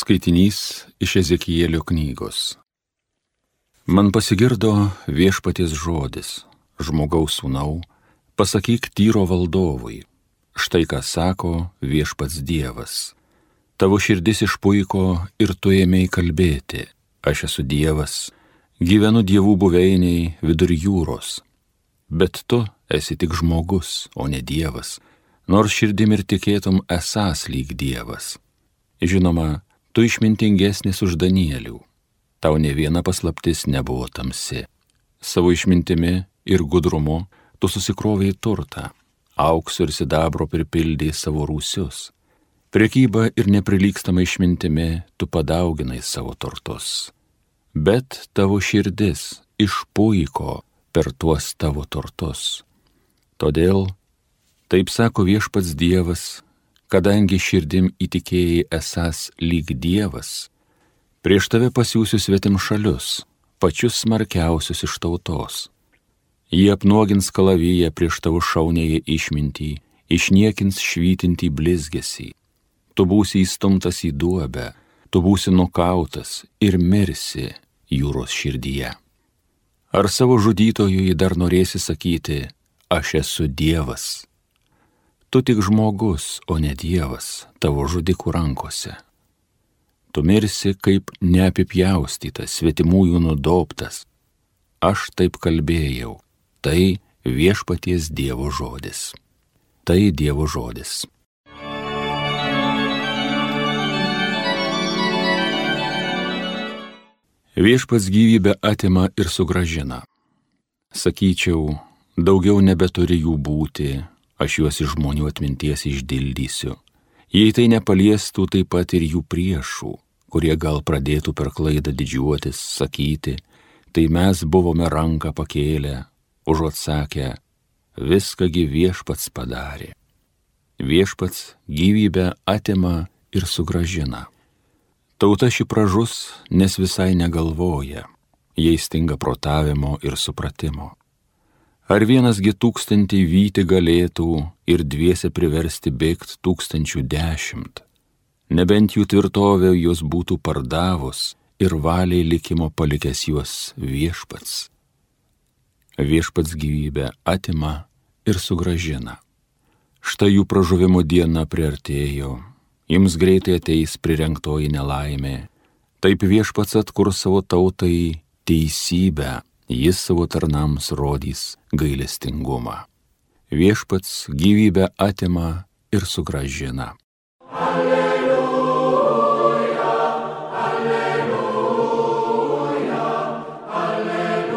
Skaitinys iš Ezekijėlio knygos. Man pasigirdo viešpaties žodis, žmogaus sūnau, pasakyk tyro valdovui. Štai ką sako viešpats Dievas. Tavo širdis išpuiko ir tu ėmėjai kalbėti. Aš esu Dievas, gyvenu dievų buveiniai vidur jūros. Bet tu esi tik žmogus, o ne Dievas, nors širdim ir tikėtum esas lyg Dievas. Žinoma, tu išmintingesnis už Danielių. Tau ne viena paslaptis nebuvo tamsi. Savo išmintimi ir gudrumu tu susikroviai turtą, aukso ir sidabro pripildėjai savo rūsius. Prekyba ir neprilykstama išmintimi tu padauginai savo turtus. Bet tavo širdis išpuiko per tuos tavo turtus. Todėl, taip sako viešpats Dievas, kadangi širdim įtikėjai esas lyg Dievas, prieš tave pasiūsiu svetim šalius, pačius smarkiausius iš tautos. Jie apnuogins kalavyje prieš tavo šaunėje išmintį, išniekins švytintį blizgesį. Tu būsi įstumtas į duobę, tu būsi nukautas ir mirsi jūros širdyje. Ar savo žudytojui dar norėsi sakyti, aš esu Dievas? Tu tik žmogus, o ne Dievas tavo žudikų rankose. Tu mirsi kaip neapipjaustytas, svetimųjų nudoptas. Aš taip kalbėjau. Tai viešpaties Dievo žodis. Tai Dievo žodis. Viešpats gyvybę atima ir sugražina. Sakyčiau, daugiau nebeturi jų būti, aš juos iš žmonių atminties išdildysiu. Jei tai nepaliestų taip pat ir jų priešų, kurie gal pradėtų per klaidą didžiuotis, sakyti, tai mes buvome ranką pakėlę, užuot sakę, viskągi viešpats padarė. Viešpats gyvybę atima ir sugražina. Tauta ši pražus, nes visai negalvoja, jai stinga protavimo ir supratimo. Ar vienasgi tūkstantį vyti galėtų ir dviese priversti bėgti tūkstančių dešimt? Nebent jų tvirtovė jos būtų pardavus ir valiai likimo palikęs juos viešpats. Viešpats gyvybę atima ir sugražina. Štai jų pražuvimo diena priartėjo, jums greitai ateis prirenktoji nelaimė. Taip viešpats atkur savo tautai teisybę jis savo tarnams rodys gailestingumą. Viešpats gyvybę atima ir sugražina. Alleluja, alleluja, alleluja.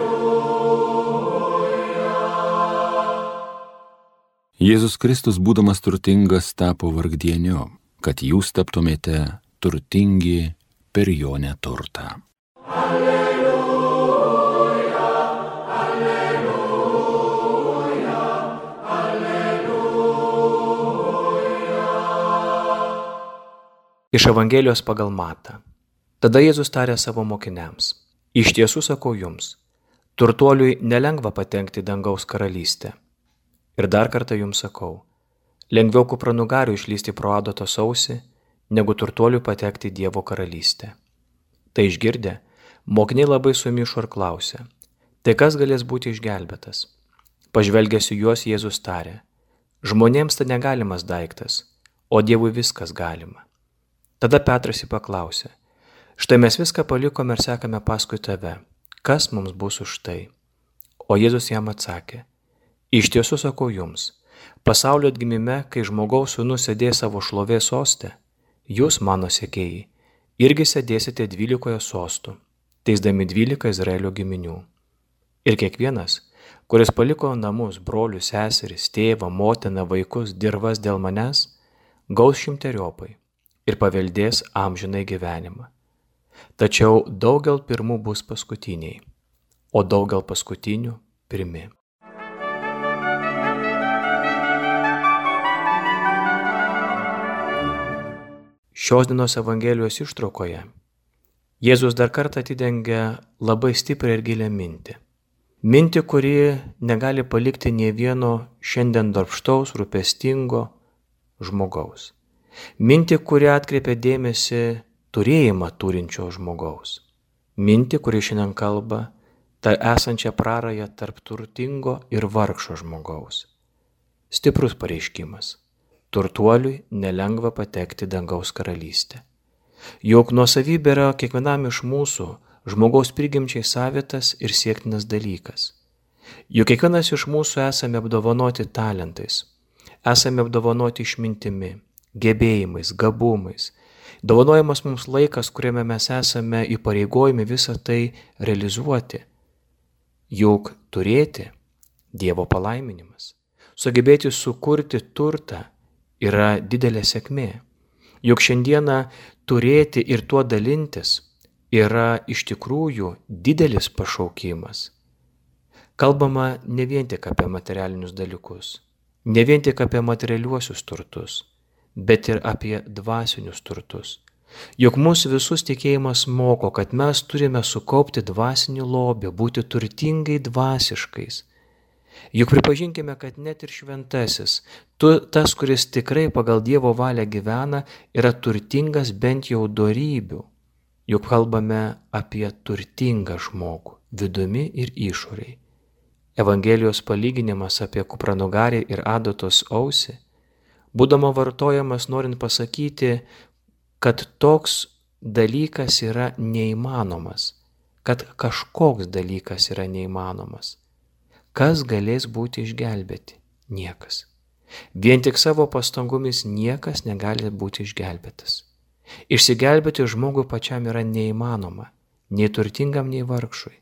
Jėzus Kristus, būdamas turtingas, tapo vargdieniu, kad jūs taptumėte turtingi per jo neturtą. Iš Evangelijos pagal Matą. Tada Jėzus tarė savo mokiniams. Iš tiesų sakau jums, turtuoliui nelengva patenkti dangaus karalystę. Ir dar kartą jums sakau, lengviau kupranugariu išlysti pro adato sausi, negu turtuoliui patekti Dievo karalystę. Tai išgirdę, mokiniai labai sumišo ir klausė, tai kas galės būti išgelbėtas? Pažvelgęs į juos Jėzus tarė, žmonėms tai negalimas daiktas, o Dievui viskas galima. Tada Petras jį paklausė, štai mes viską palikome ir sekame paskui tave, kas mums bus už tai? O Jėzus jam atsakė, iš tiesų sakau jums, pasaulio atgimime, kai žmogaus sūnus sėdės savo šlovės sostę, jūs mano sėkėjai, irgi sėdėsite dvylikoje sostų, teisdami dvylika Izraelio giminių. Ir kiekvienas, kuris paliko namus, brolius, seseris, tėvą, motiną, vaikus, dirvas dėl manęs, gaus šimteriopai ir paveldės amžinai gyvenimą. Tačiau daugel pirmų bus paskutiniai, o daugel paskutinių pirmi. Šios dienos Evangelijos ištraukoje Jėzus dar kartą atidengia labai stiprią ir gilę mintį. Mintį, kuri negali palikti nie vieno šiandien darbštaus, rūpestingo žmogaus. Mintį, kurią atkreipia dėmesį turėjimą turinčio žmogaus. Minti, kuri šiandien kalba, ta esančia praraja tarp turtingo ir vargšo žmogaus. Stiprus pareiškimas. Turtuoliui nelengva patekti dangaus karalystę. Juk nuosavybė yra kiekvienam iš mūsų žmogaus prigimčiai savitas ir siektinas dalykas. Juk kiekvienas iš mūsų esame apdovanoti talentais, esame apdovanoti išmintimi, gebėjimais, gabumais. Dovanojamas mums laikas, kuriame mes esame įpareigojami visą tai realizuoti. Juk turėti Dievo palaiminimas, sugebėti sukurti turtą yra didelė sėkmė. Juk šiandieną turėti ir tuo dalintis yra iš tikrųjų didelis pašaukimas. Kalbama ne vien tik apie materialinius dalykus, ne vien tik apie materialiuosius turtus, bet ir apie dvasinius turtus. Juk mūsų visus tikėjimas moko, kad mes turime sukaupti dvasinį lobį, būti turtingai dvasiškais. Juk pripažinkime, kad net ir šventasis, tu, tas, kuris tikrai pagal Dievo valią gyvena, yra turtingas bent jau darybių. Juk kalbame apie turtingą žmogų, vidumi ir išoriai. Evangelijos palyginimas apie kupranugarį ir adatos ausį būdama vartojamas norint pasakyti, kad toks dalykas yra neįmanomas, kad kažkoks dalykas yra neįmanomas. Kas galės būti išgelbėti? Niekas. Vien tik savo pastangomis niekas negali būti išgelbėtas. Išsigelbėti žmogui pačiam yra neįmanoma, nei turtingam, nei vargšui.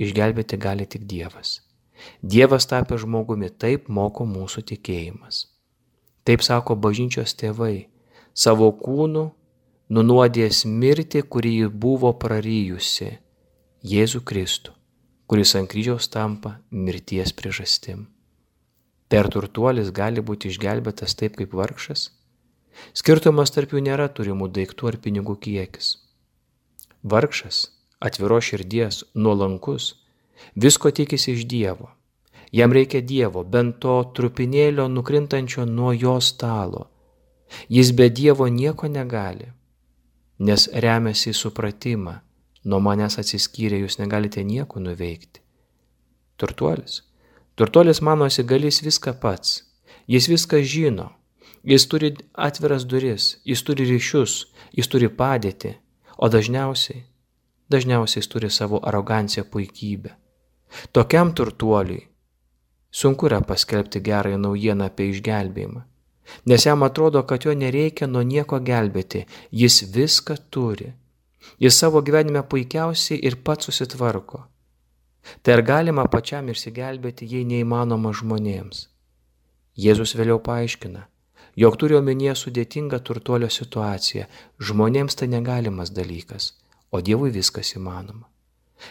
Išgelbėti gali tik Dievas. Dievas tapę žmogumi taip moko mūsų tikėjimas. Taip sako bažnyčios tėvai, savo kūnu nunuodės mirti, kurį ji buvo praryjusi, Jėzų Kristų, kuris ant kryžiaus tampa mirties priežastim. Per turtuolis gali būti išgelbėtas taip kaip vargšas? Skirtumas tarp jų nėra turimų daiktų ar pinigų kiekis. Vargšas, atviro širdies, nuolankus, visko tikisi iš Dievo Jam reikia Dievo, bent to trupinėlio nukrintančio nuo jo stalo. Jis be Dievo nieko negali, nes remiasi į supratimą, nuo manęs atsiskyrę jūs negalite nieko nuveikti. Turtuolis. Turtuolis manosi galės viską pats, jis viską žino, jis turi atviras duris, jis turi ryšius, jis turi padėti, o dažniausiai, dažniausiai jis turi savo aroganciją puikybę. Tokiam turtuoliui Sunku yra paskelbti gerąją naujieną apie išgelbėjimą, nes jam atrodo, kad jo nereikia nuo nieko gelbėti, jis viską turi. Jis savo gyvenime puikiausiai ir pats susitvarko. Tai ar galima pačiam išsigelbėti, jei neįmanoma žmonėms? Jėzus vėliau paaiškina, jog turi omenyje sudėtingą turtuolio situaciją, žmonėms tai negalimas dalykas, o Dievui viskas įmanoma.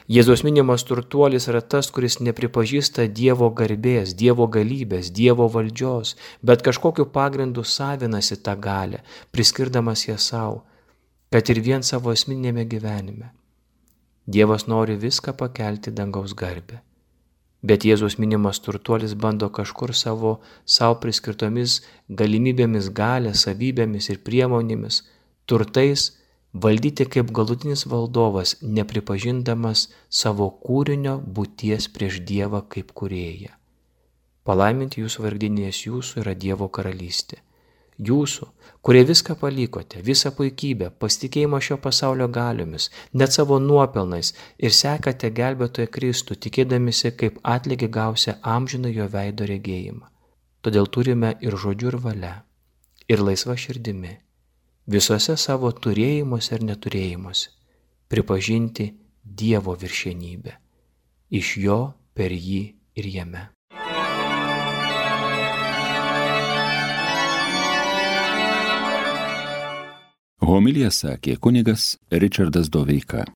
Jėzaus minimas turtuolis yra tas, kuris nepripažįsta Dievo garbės, Dievo galybės, Dievo valdžios, bet kažkokiu pagrindu savinasi tą galę, priskirdamas ją savo, kad ir vien savo asmeninėme gyvenime. Dievas nori viską pakelti dangaus garbę. Bet Jėzus minimas turtuolis bando kažkur savo savo priskirtomis galimybėmis, galę, savybėmis ir priemonėmis, turtais valdyti kaip galutinis valdovas, nepripažindamas savo kūrinio būties prieš Dievą kaip kurėją. Palaiminti jūsų vardinės jūsų yra Dievo karalystė. Jūsų, kurie viską palikote, visą puikybę, pasitikėjimą šio pasaulio galiomis, net savo nuopelnais ir sekate gelbėtoje Kristų, tikėdamisi, kaip atlygį gausia amžiną jo veido regėjimą. Todėl turime ir žodžiu, ir valia, ir laisva širdimi visose savo turėjimuose ir neturėjimuose, pripažinti Dievo viršienybę, iš jo, per jį ir jame. Homilija sakė kunigas Richardas Doveika.